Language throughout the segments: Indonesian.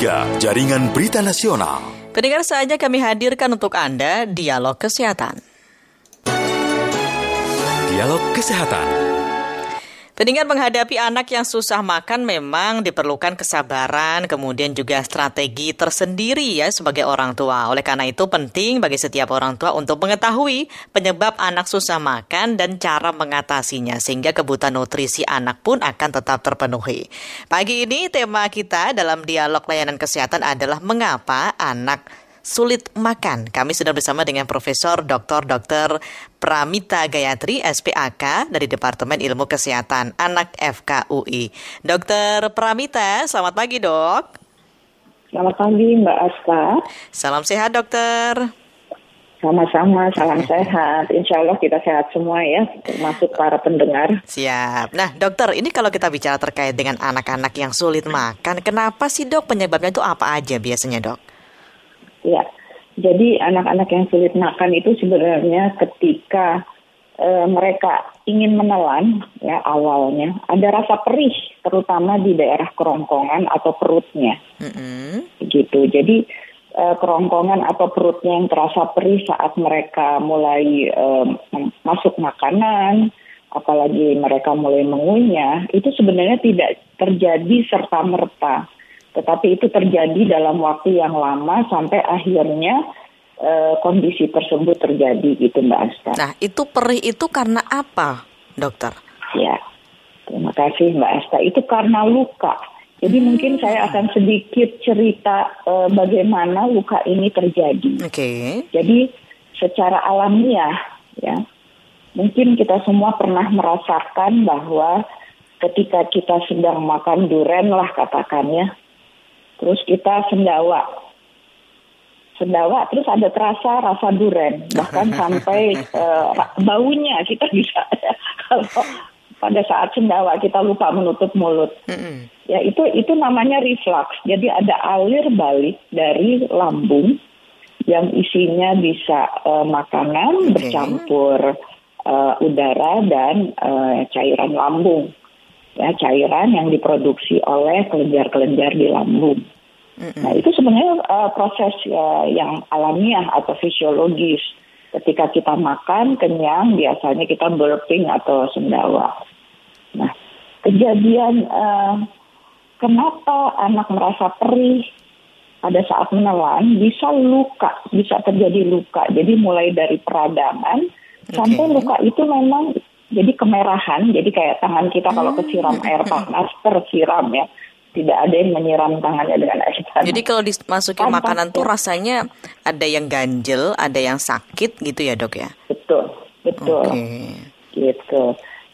3, Jaringan Berita Nasional. Pendengar saja kami hadirkan untuk Anda Dialog Kesehatan. Dialog Kesehatan. Pendengar menghadapi anak yang susah makan memang diperlukan kesabaran, kemudian juga strategi tersendiri ya sebagai orang tua. Oleh karena itu penting bagi setiap orang tua untuk mengetahui penyebab anak susah makan dan cara mengatasinya sehingga kebutuhan nutrisi anak pun akan tetap terpenuhi. Pagi ini tema kita dalam dialog layanan kesehatan adalah mengapa anak sulit makan. Kami sudah bersama dengan Profesor Dr. Dr. Pramita Gayatri, SPAK dari Departemen Ilmu Kesehatan Anak FKUI. Dr. Pramita, selamat pagi dok. Selamat pagi Mbak Asta. Salam sehat dokter. Sama-sama, salam sehat. Insya Allah kita sehat semua ya, termasuk para pendengar. Siap. Nah, dokter, ini kalau kita bicara terkait dengan anak-anak yang sulit makan, kenapa sih dok penyebabnya itu apa aja biasanya dok? Ya, jadi anak-anak yang sulit makan itu sebenarnya ketika e, mereka ingin menelan ya awalnya ada rasa perih terutama di daerah kerongkongan atau perutnya, mm-hmm. gitu. Jadi e, kerongkongan atau perutnya yang terasa perih saat mereka mulai e, masuk makanan, apalagi mereka mulai mengunyah, itu sebenarnya tidak terjadi serta merta tetapi itu terjadi dalam waktu yang lama sampai akhirnya uh, kondisi tersebut terjadi gitu Mbak Asta. Nah itu perih itu karena apa dokter? Ya terima kasih Mbak Asta. Itu karena luka. Jadi hmm. mungkin saya akan sedikit cerita uh, bagaimana luka ini terjadi. Oke. Okay. Jadi secara alamiah ya mungkin kita semua pernah merasakan bahwa ketika kita sedang makan duren lah katakannya terus kita sendawa. Sendawa terus ada terasa rasa duren. Bahkan sampai uh, baunya kita bisa kalau pada saat sendawa kita lupa menutup mulut. Ya itu itu namanya reflux. Jadi ada alir balik dari lambung yang isinya bisa uh, makanan okay. bercampur uh, udara dan uh, cairan lambung ya cairan yang diproduksi oleh kelenjar-kelenjar di lambung. Mm-hmm. Nah itu sebenarnya uh, proses uh, yang alamiah atau fisiologis. Ketika kita makan kenyang, biasanya kita burping atau sendawa. Nah kejadian uh, kenapa anak merasa perih pada saat menelan bisa luka, bisa terjadi luka. Jadi mulai dari peradangan okay. sampai luka itu memang jadi kemerahan, jadi kayak tangan kita kalau kesiram hmm. air panas tersiram ya. Tidak ada yang menyiram tangannya dengan air panas. Jadi kalau dimasukin makanan tuh rasanya ada yang ganjel, ada yang sakit gitu ya dok ya? Betul, betul. Okay. Gitu.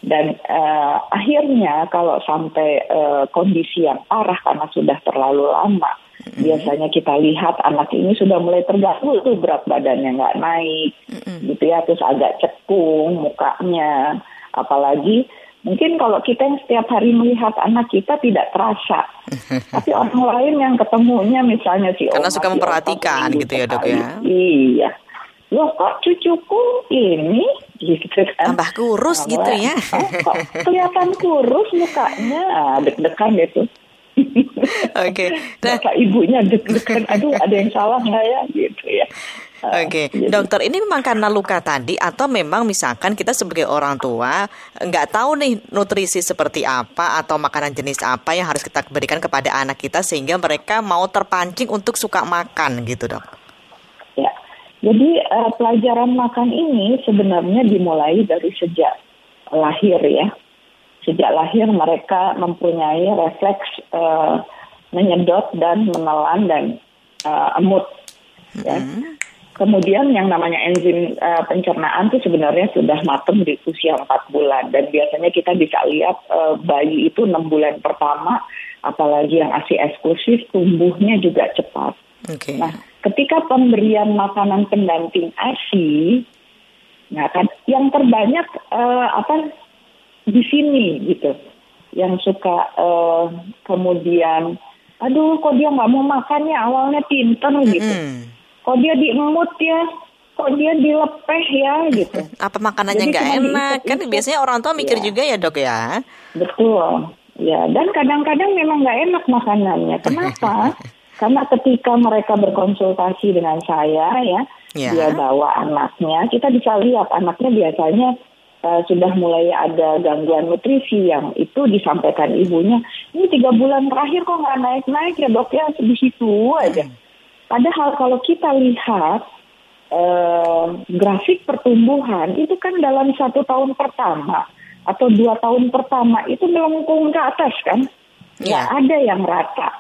Dan uh, akhirnya kalau sampai uh, kondisi yang parah karena sudah terlalu lama, mm-hmm. biasanya kita lihat anak ini sudah mulai terganggu tuh berat badannya nggak naik, mm-hmm. gitu ya, terus agak cekung mukanya, apalagi mungkin kalau kita yang setiap hari melihat anak kita tidak terasa, tapi orang lain yang ketemunya misalnya si karena suka memperhatikan gitu ya dok ya, iya. Loh kok cucuku ini gitu kan. Tambah kurus Tambah, gitu ya. oh, kok kelihatan kurus mukanya? Ah, deg-degan gitu Oke. Okay. Nah, ibunya deg-degan, aduh ada yang salah nggak ya gitu ya. Ah, Oke, okay. Gitu. dokter ini memang karena luka tadi atau memang misalkan kita sebagai orang tua nggak tahu nih nutrisi seperti apa atau makanan jenis apa yang harus kita berikan kepada anak kita sehingga mereka mau terpancing untuk suka makan gitu dok. Jadi uh, pelajaran makan ini sebenarnya dimulai dari sejak lahir ya. Sejak lahir mereka mempunyai refleks uh, menyedot dan menelan dan uh, emut. Ya. Mm-hmm. Kemudian yang namanya enzim uh, pencernaan itu sebenarnya sudah matang di usia 4 bulan dan biasanya kita bisa lihat uh, bayi itu 6 bulan pertama apalagi yang ASI eksklusif tumbuhnya juga cepat. Okay. Nah, ketika pemberian makanan pendamping ASI, nah kan yang terbanyak uh, apa di sini gitu, yang suka uh, kemudian, aduh kok dia nggak mau makannya awalnya pinter gitu, mm -hmm. kok dia diemut ya, kok dia dilepeh ya gitu. Apa makanannya nggak enak kan biasanya orang tua mikir ya. juga ya dok ya. Betul, ya dan kadang-kadang memang nggak enak makanannya. Kenapa? Karena ketika mereka berkonsultasi dengan saya ya, Ya. dia bawa anaknya, kita bisa lihat anaknya biasanya uh, sudah mulai ada gangguan nutrisi yang itu disampaikan ibunya. Ini tiga bulan terakhir kok nggak naik-naik ya dok ya di situ aja. Padahal kalau kita lihat uh, grafik pertumbuhan itu kan dalam satu tahun pertama atau dua tahun pertama itu melengkung ke atas kan, Ya. ada yang rata.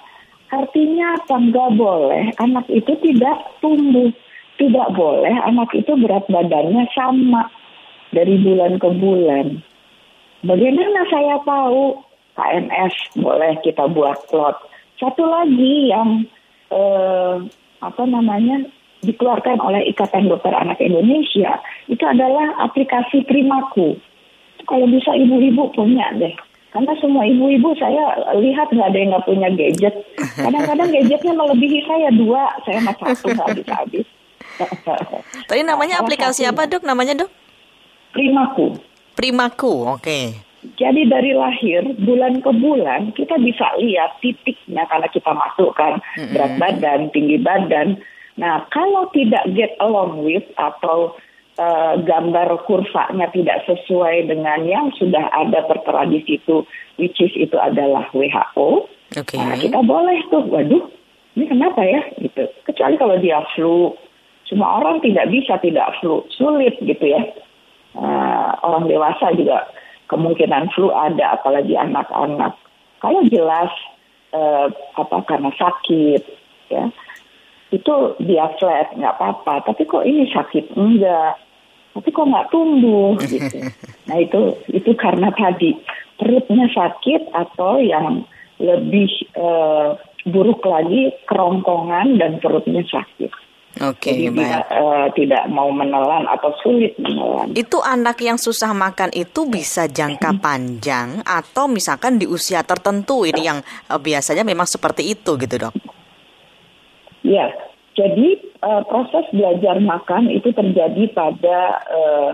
Artinya apa? Nggak boleh anak itu tidak tumbuh. Tidak boleh anak itu berat badannya sama dari bulan ke bulan. Bagaimana saya tahu KNS boleh kita buat plot. Satu lagi yang eh, apa namanya dikeluarkan oleh Ikatan Dokter Anak Indonesia itu adalah aplikasi Primaku. Kalau bisa ibu-ibu punya deh. Karena semua ibu-ibu saya lihat nggak ada yang nggak punya gadget. Kadang-kadang gadgetnya melebihi saya dua, saya mah satu nggak habis-habis. Tadi namanya aplikasi apa dok? Namanya dok? Primaku. Primaku, oke. Jadi dari lahir bulan ke bulan kita bisa lihat titiknya karena kita masukkan berat badan, tinggi badan. Nah kalau tidak get along with atau eh, gambar kurvanya tidak sesuai dengan yang sudah ada tertera di situ, which is itu adalah WHO, Oke. Nah, kita boleh tuh, waduh, ini kenapa ya? Gitu. Kecuali kalau dia flu, semua orang tidak bisa tidak flu, sulit gitu ya. Eh, orang dewasa juga kemungkinan flu ada, apalagi anak-anak. Kalau jelas eh, apa karena sakit, ya itu dia flat nggak apa-apa. Tapi kok ini sakit enggak? Tapi kok nggak tumbuh gitu. Nah itu itu karena tadi perutnya sakit atau yang lebih eh, buruk lagi kerongkongan dan perutnya sakit. Oke, Jadi baik. dia eh, tidak mau menelan atau sulit menelan. Itu anak yang susah makan itu bisa jangka panjang atau misalkan di usia tertentu ini yang eh, biasanya memang seperti itu gitu dok. Ya, jadi eh, proses belajar makan itu terjadi pada eh,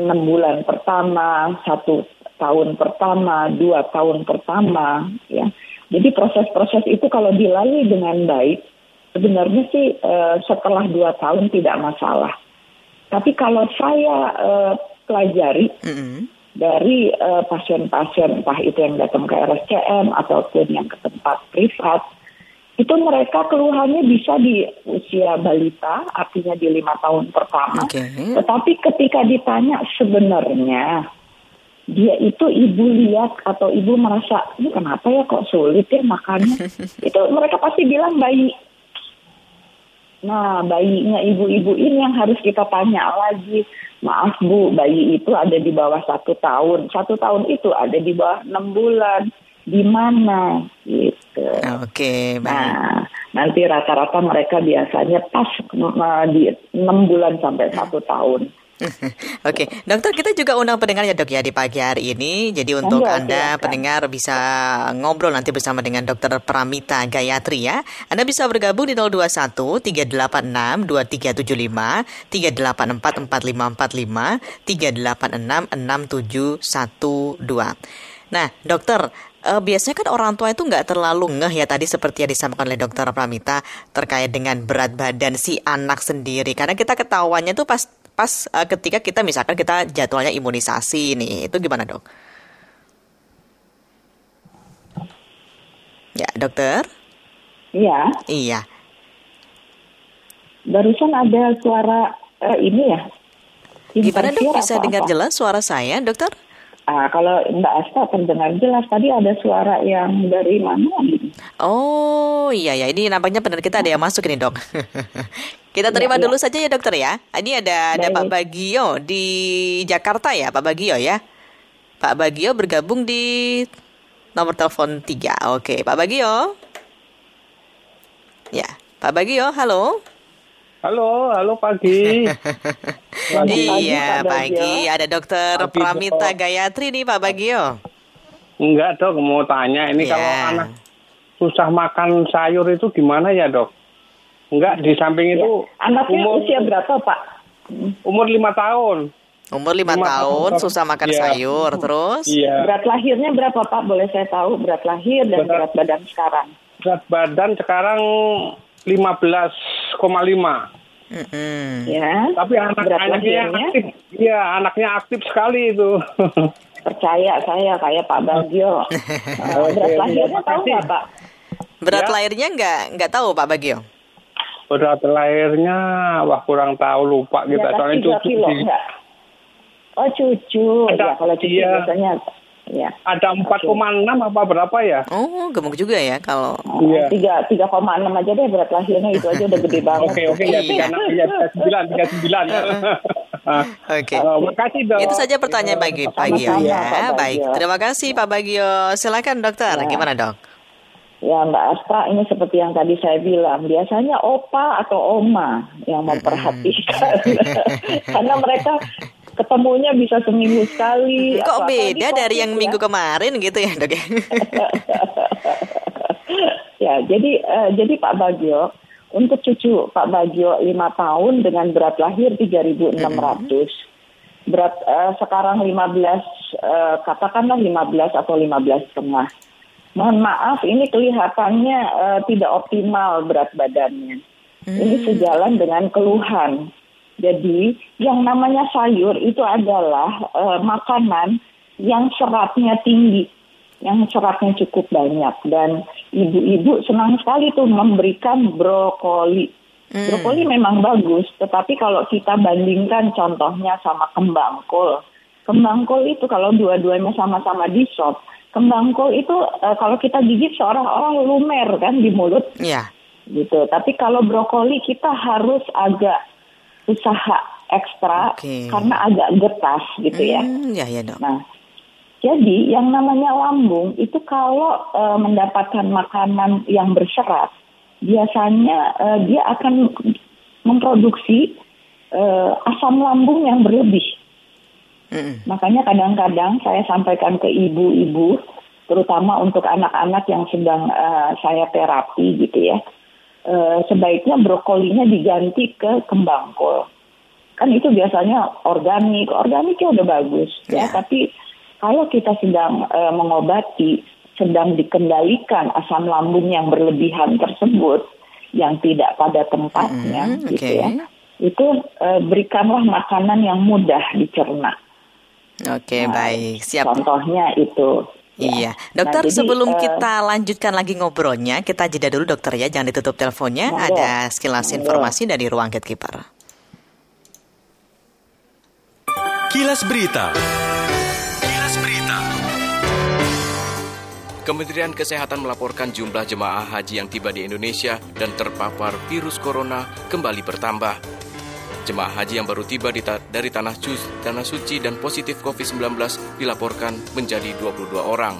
enam bulan pertama, satu tahun pertama, dua tahun pertama, ya. Jadi proses-proses itu kalau dilalui dengan baik, sebenarnya sih eh, setelah dua tahun tidak masalah. Tapi kalau saya eh, pelajari Mm-mm. dari eh, pasien-pasien entah itu yang datang ke RSCM ataupun yang ke tempat privat itu mereka keluhannya bisa di usia balita artinya di lima tahun pertama Oke. tetapi ketika ditanya sebenarnya dia itu ibu lihat atau ibu merasa ini kenapa ya kok sulit ya makannya itu mereka pasti bilang bayi Nah, bayinya ibu-ibu ini yang harus kita tanya lagi. Maaf Bu, bayi itu ada di bawah satu tahun. Satu tahun itu ada di bawah enam bulan. Di mana? Gitu. Oke, baik. Nah, nanti rata-rata mereka biasanya pas eh, di enam bulan sampai satu tahun. Oke, dokter kita juga undang pendengar ya dok ya di pagi hari ini. Jadi untuk Monggo, anda silakan. pendengar bisa ngobrol nanti bersama dengan dokter Pramita Gayatri ya. Anda bisa bergabung di 021 386 2375 384 4545 386 6712. Nah, dokter, eh, biasanya kan orang tua itu nggak terlalu ngeh ya tadi seperti yang disampaikan oleh dokter Pramita terkait dengan berat badan si anak sendiri. Karena kita ketahuannya tuh pas pas eh, ketika kita misalkan kita jadwalnya imunisasi nih, itu gimana dok? Ya dokter, Iya, iya. barusan ada suara eh, ini ya. Gimana dok bisa dengar apa? jelas suara saya dokter? Ah, kalau Mbak Asta terdengar jelas tadi ada suara yang dari mana? Oh iya ya, ini nampaknya benar kita ada yang masuk ini dok. kita terima iya. dulu saja ya dokter ya. Ini ada ada Pak Baik. Bagio di Jakarta ya Pak Bagio ya. Pak Bagio bergabung di nomor telepon 3. Oke Pak Bagio. Ya Pak Bagio, halo. Halo, halo pagi. Pagi, iya Pak pagi, Bagio. ada dokter Pagi, Pramita Dok. Gayatri nih Pak Bagio. Enggak dok, mau tanya ini Iya. kalau anak susah makan sayur itu gimana ya dok? Enggak, di samping Ya. itu Anaknya umur, usia berapa Pak? umur lima tahun. Umur lima tahun, tahun. susah makan Iya. sayur, terus? Iya, Berat lahirnya berapa Pak? Boleh saya tahu berat lahir dan Berat- berat badan sekarang? berat badan sekarang 15,5. Mm-mm. Ya. Tapi anak Berat anaknya lahirnya? aktif. Iya, anaknya aktif sekali itu. Percaya saya kayak Pak Bagio. Berat oke, lahirnya tahu nggak Pak? Berat Ya. lahirnya nggak nggak tahu Pak Bagio. Berat lahirnya wah kurang tahu lupa Di kita atas soalnya 3 cucu kilo sih. enggak? Oh cucu. Ada, ya kalau cucu iya. biasanya ya. Ada 4,6 apa berapa ya? Oh, gemuk juga ya kalau. Iya. Tiga tiga koma enam aja deh berat lahirnya itu aja udah gede banget. Oke oke ya Iya. tiga enam ya tiga sembilan tiga sembilan. Oke. Oh, makasih dok. Itu saja pertanyaan bagi Sama-sama, Bagio ya. Baik, terima kasih Pak Bagio. Silakan dokter, Ya. gimana dok? Ya Mbak Astra ini seperti yang tadi saya bilang biasanya opa atau oma yang memperhatikan karena mereka ketemunya bisa seminggu sekali. Kok beda dari yang ya. minggu kemarin gitu ya dok? ya? ya jadi eh, jadi Pak Bagio untuk cucu Pak Bagio lima tahun dengan berat lahir 3.600 berat eh, sekarang 15 eh, katakanlah 15 atau 15 setengah mohon maaf ini kelihatannya eh, tidak optimal berat badannya. Ini sejalan dengan keluhan. Jadi yang namanya sayur itu adalah eh, makanan yang seratnya tinggi yang seratnya cukup banyak. Dan ibu-ibu senang sekali tuh memberikan brokoli. Brokoli memang bagus, tetapi kalau kita bandingkan contohnya sama kembang kol, kembang kol itu kalau dua-duanya sama-sama di sop, kembang kol itu eh, kalau kita gigit seorang-orang lumer kan di mulut Iya. gitu. Tapi kalau brokoli kita harus agak usaha ekstra Oke. karena agak getas gitu ya. Hmm, ya ya dok. Nah, jadi yang namanya lambung itu kalau eh, mendapatkan makanan yang berserat, biasanya eh, dia akan memproduksi eh, asam lambung yang berlebih. Makanya kadang-kadang saya sampaikan ke ibu-ibu, terutama untuk anak-anak yang sedang eh, saya terapi gitu ya, eh, sebaiknya brokolinya diganti ke kembang kol. Kan itu biasanya organik, organiknya udah bagus ya, Ya. tapi kalau kita sedang eh, mengobati, sedang dikendalikan asam lambung yang berlebihan tersebut, yang tidak pada tempatnya, Mm, gitu oke. ya, itu eh, berikanlah makanan yang mudah dicerna. Oke Nah, baik siap. Contohnya itu. ya. Iya, dokter Nah, jadi, sebelum eh, kita lanjutkan lagi ngobrolnya, kita jeda dulu dokter ya, jangan ditutup teleponnya. Monggo. Ada sekilas Monggo. informasi dari ruang gatekeeper. Kilas Berita. Kilas Berita. Kementerian Kesehatan melaporkan jumlah jemaah haji yang tiba di Indonesia dan terpapar virus corona kembali bertambah. Jemaah haji yang baru tiba di ta- dari tanah, Cu- tanah suci dan positif COVID-19 dilaporkan menjadi 22 orang.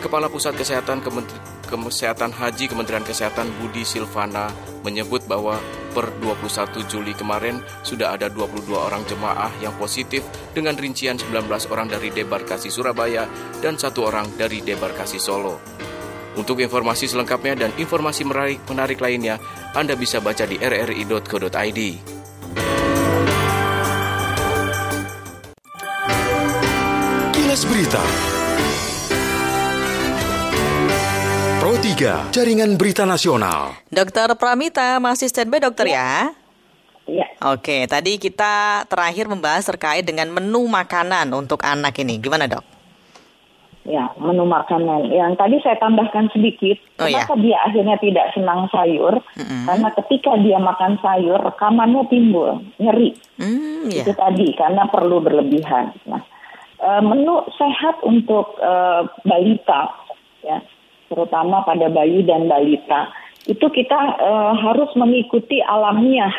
Kepala Pusat Kesehatan Kementeri- Kesehatan Haji Kementerian Kesehatan Budi Silvana menyebut bahwa per 21 Juli kemarin sudah ada 22 orang jemaah yang positif dengan rincian 19 orang dari debarkasi Surabaya dan satu orang dari debarkasi Solo. Untuk informasi selengkapnya dan informasi menarik, menarik lainnya, Anda bisa baca di rri.co.id. Kilas Berita. Pro 3, Jaringan Berita Nasional. Dokter Pramita masih standby dokter ya? Ya, Oke, tadi kita terakhir membahas terkait dengan menu makanan untuk anak ini. Gimana dok? Ya menu makanan. Yang tadi saya tambahkan sedikit. Oh, ya. kenapa dia akhirnya tidak senang sayur? Mm-mm. Karena ketika dia makan sayur, rekamannya timbul nyeri. Hmm, ya. Itu tadi karena perlu berlebihan. Nah, eh, menu sehat untuk eh, balita, ya, terutama pada bayi dan balita, itu kita eh, harus mengikuti alamiah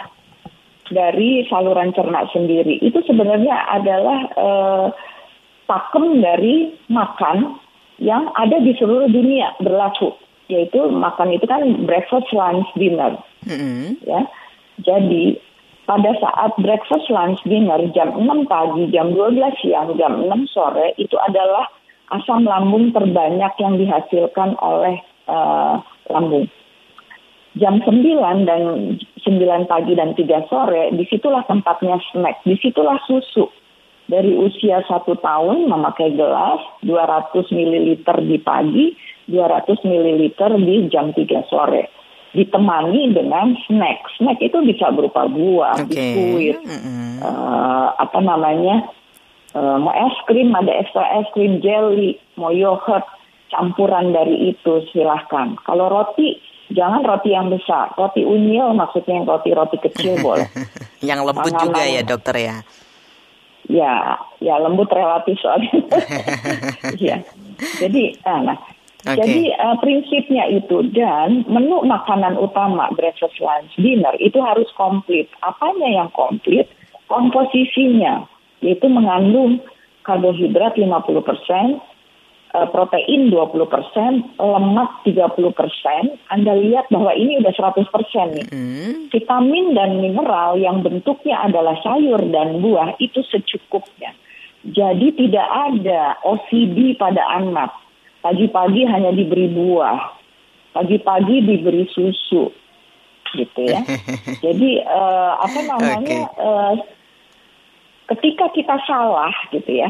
dari saluran cerna sendiri. Itu sebenarnya adalah eh, pakem dari makan yang ada di seluruh dunia berlaku, yaitu makan itu kan breakfast, lunch, dinner Mm-mm. ya. Jadi pada saat breakfast, lunch, dinner jam 6 pagi, jam 12 siang, jam 6 sore itu adalah asam lambung terbanyak yang dihasilkan oleh eh, lambung. Jam 9 dan 9 pagi dan 3 sore di situlah tempatnya snack, di situlah susu, dari usia satu tahun memakai gelas 200 ml di pagi, 200 ml di jam 3 sore. Ditemani dengan snack. Snack itu bisa berupa buah, Oke. biskuit, Mm-mm. eh, apa namanya, eh, mau es krim, ada ekstra es krim, jelly, mau yogurt, campuran dari itu silahkan. Kalau roti, jangan roti yang besar. Roti unyil maksudnya yang roti-roti kecil boleh. Yang lembut Panganan. juga ya dokter ya. Ya, ya lembut relatif soalnya. ya. Jadi, ah, nah, Oke. jadi eh, prinsipnya itu dan menu makanan utama breakfast, lunch, dinner itu harus komplit. Apanya yang komplit? Komposisinya, yaitu mengandung karbohidrat 50%, eh, protein 20%, lemak 30%. Anda lihat bahwa ini udah 100% nih Hmm. vitamin dan mineral yang bentuknya adalah sayur dan buah itu secukupnya. Jadi tidak ada OCD pada anak. Pagi-pagi hanya diberi buah, pagi-pagi diberi susu, gitu ya. Jadi eh, apa namanya? eh, ketika kita salah, gitu ya.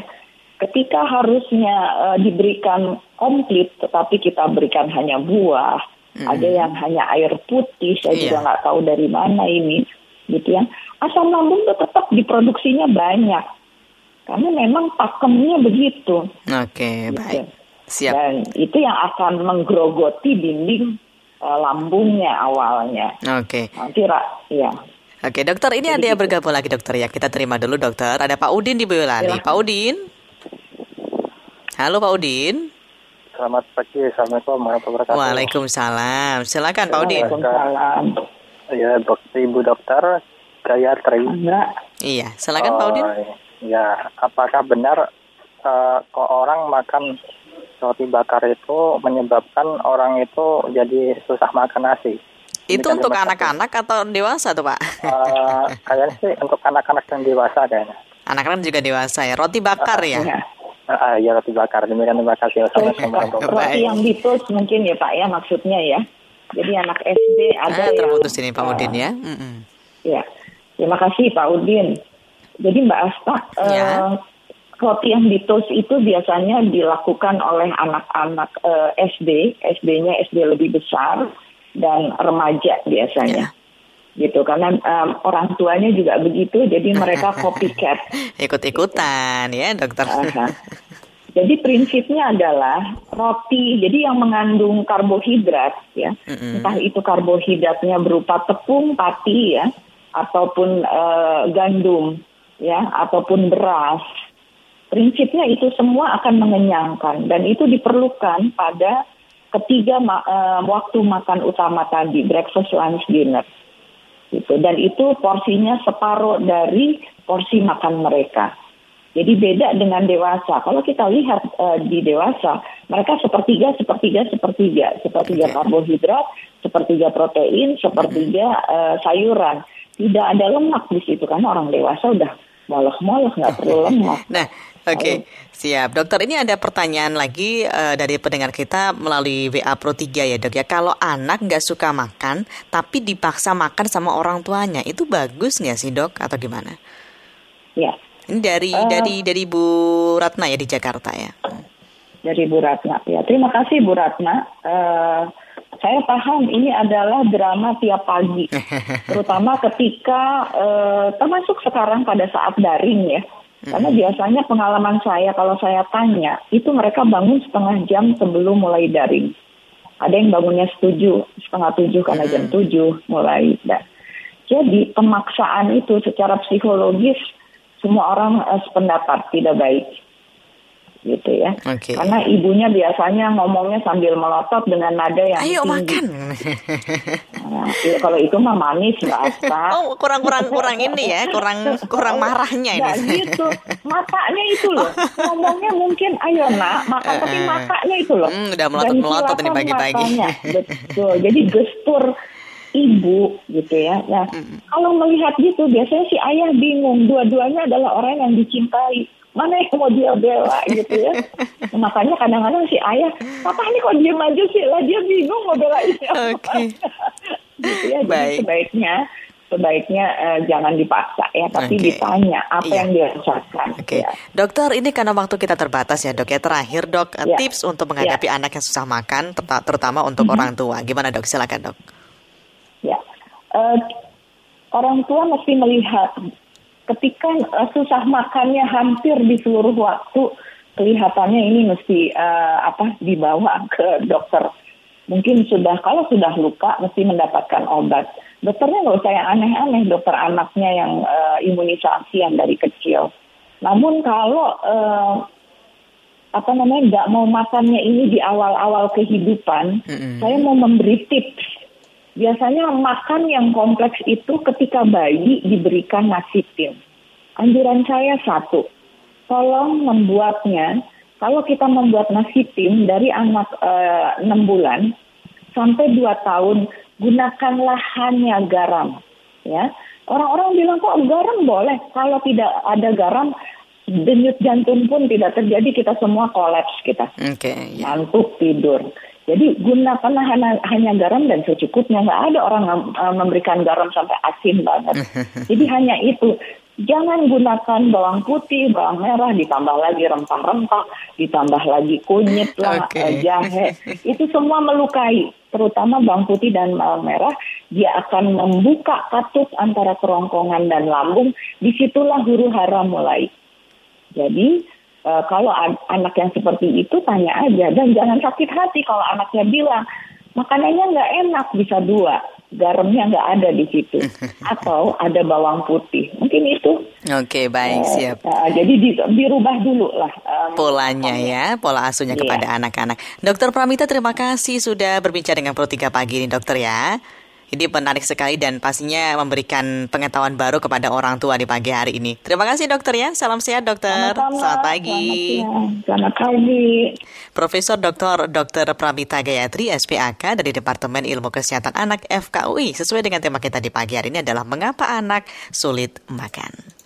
Ketika harusnya eh, diberikan komplit, tetapi kita berikan hanya buah, ada yang hanya air putih, saya Iya. juga nggak tahu dari mana ini, gitu ya. Asam lambung itu tetap diproduksinya banyak, karena memang pakemnya begitu. Oke, gitu. baik. Siap. Dan itu yang akan menggerogoti dinding eh, lambungnya awalnya. Oke. Nanti, ra- ya. Oke, dokter, ini ada yang bergabung lagi dokter ya. Kita terima dulu dokter. Ada Pak Udin di Boyolali. Silahkan. Pak Udin. Halo Pak Udin. Selamat pagi, Assalamualaikum warahmatullahi wabarakatuh. Waalaikumsalam. Silakan Pak Udin. Waalaikumsalam. Ya, dok, Ibu Dokter Gayatri. Enggak. Iya, silakan Pak Udin. Oh, Ya, apakah benar eh, kok orang makan roti bakar itu menyebabkan orang itu jadi susah makan nasi? Itu Ini kan untuk anak-anak atau dewasa tuh Pak? Eh, kayaknya sih untuk anak-anak dan dewasa kayaknya. Anak-anak juga dewasa ya. Roti bakar ya. Ya. Ah, ya roti bakar. Demikian terima kasih. Roti yang ditus mungkin ya Pak ya maksudnya ya. Jadi anak SD ada Ah, yang terputus ini Pak Udin ya. Mm-mm. Ya, terima kasih Pak Udin. Jadi Mbak Asta, eh, Ya. roti yang ditus itu biasanya dilakukan oleh anak-anak eh, SD, SD-nya SD lebih besar dan remaja biasanya. Gitu karena em, orang tuanya juga begitu, jadi mereka copycat. Ikut-ikutan ya dokter. Jadi prinsipnya adalah roti, jadi yang mengandung karbohidrat ya, Mm-mm. entah itu karbohidratnya berupa tepung, pati ya, ataupun eh, gandum ya, ataupun beras. Prinsipnya itu semua akan mengenyangkan dan itu diperlukan pada ketiga ma- eh, waktu makan utama tadi, breakfast, lunch, dinner. Gitu. Dan itu porsinya separuh dari porsi makan mereka. Jadi beda dengan dewasa. Kalau kita lihat eh, di dewasa, mereka sepertiga, sepertiga, sepertiga, sepertiga karbohidrat, sepertiga protein, sepertiga eh, sayuran. Tidak ada lemak di situ karena orang dewasa udah molek-molek nggak perlu lemak. Nah, oke, siap. Dokter, ini ada pertanyaan lagi eh, dari pendengar kita melalui WA Pro 3 ya dok ya. Kalau anak nggak suka makan, tapi dipaksa makan sama orang tuanya, itu bagus nggak sih dok? Atau gimana? Ya, Ini dari Eh. dari dari Bu Ratna ya di Jakarta ya. dari Bu Ratna. Ya, terima kasih Bu Ratna. Eh, saya paham ini adalah drama tiap pagi, terutama ketika eh, termasuk sekarang pada saat daring ya. Karena biasanya pengalaman saya kalau saya tanya itu mereka bangun setengah jam sebelum mulai daring. Ada yang bangunnya setuju setengah tujuh karena jam tujuh mulai. Nah, jadi pemaksaan itu secara psikologis semua orang eh, sependapat tidak baik gitu ya. Oke. Karena ibunya biasanya ngomongnya sambil melotot dengan nada yang Ayo tinggi. makan. Nah, iya, kalau itu mah manis nggak apa. Oh kurang kurang kurang ini ya, kurang kurang marahnya ini. gitu. Matanya itu loh. Ngomongnya mungkin ayo nak makan tapi matanya itu loh. Hmm, udah melotot- melotot ini pagi-pagi. Betul. Jadi gestur ibu gitu ya. Nah, kalau melihat gitu biasanya si ayah bingung. Dua-duanya adalah orang yang dicintai. Mana yang mau dia bela gitu ya. Makanya kadang-kadang si ayah, papa ini kok diem aja sih lah dia bingung mau belain siapa. Oke. gitu ya. Jadi Baik. sebaiknya sebaiknya uh, jangan dipaksa ya, tapi okay. ditanya apa iya. yang dirasakan. Oke, okay. ya. dokter ini karena waktu kita terbatas ya dok ya terakhir dok ya. tips untuk menghadapi ya. anak yang susah makan, terutama untuk mm -hmm. orang tua. Gimana dok? Silakan dok. Ya, uh, orang tua mesti melihat ketika uh, susah makannya hampir di seluruh waktu kelihatannya ini mesti uh, apa dibawa ke dokter. Mungkin sudah kalau sudah luka mesti mendapatkan obat. Dokternya nggak usah yang aneh-aneh, dokter anaknya yang uh, imunisasi yang dari kecil. Namun kalau uh, apa namanya nggak mau makannya ini di awal-awal kehidupan, mm-hmm. saya mau memberi tips. Biasanya makan yang kompleks itu ketika bayi diberikan nasi tim. Anjuran saya satu, tolong membuatnya kalau kita membuat nasi tim dari anak eh, enam 6 bulan sampai 2 tahun gunakanlah hanya garam ya orang-orang bilang kok garam boleh kalau tidak ada garam denyut jantung pun tidak terjadi kita semua kolaps kita okay, yeah. ngantuk tidur jadi gunakanlah hanya, hanya garam dan secukupnya nggak ada orang uh, memberikan garam sampai asin banget jadi hanya itu Jangan gunakan bawang putih, bawang merah, ditambah lagi rempah-rempah, ditambah lagi kunyit lah, okay. Eh, jahe. Itu semua melukai, terutama bawang putih dan bawang merah. Dia akan membuka katup antara kerongkongan dan lambung. Di situlah huru hara mulai. Jadi uh, kalau anak yang seperti itu tanya aja dan jangan sakit hati kalau anaknya bilang makanannya nggak enak bisa dua garamnya nggak ada di situ. Atau ada bawang putih. Mungkin itu. Oke baik uh, siap. uh, jadi di, dirubah dulu lah um, polanya ya pola asuhnya yeah. kepada anak-anak. Dokter Pramita terima kasih sudah berbincang dengan Pro 3 pagi ini dokter ya ini menarik sekali dan pastinya memberikan pengetahuan baru kepada orang tua di pagi hari ini. Terima kasih dokter ya. Salam sehat dokter. Selamat, Selamat pagi. Selamat pagi. Profesor Dr. Dr. Pramita Gayatri SPAK dari Departemen Ilmu Kesehatan Anak FKUI sesuai dengan tema kita di pagi hari ini adalah mengapa anak sulit makan.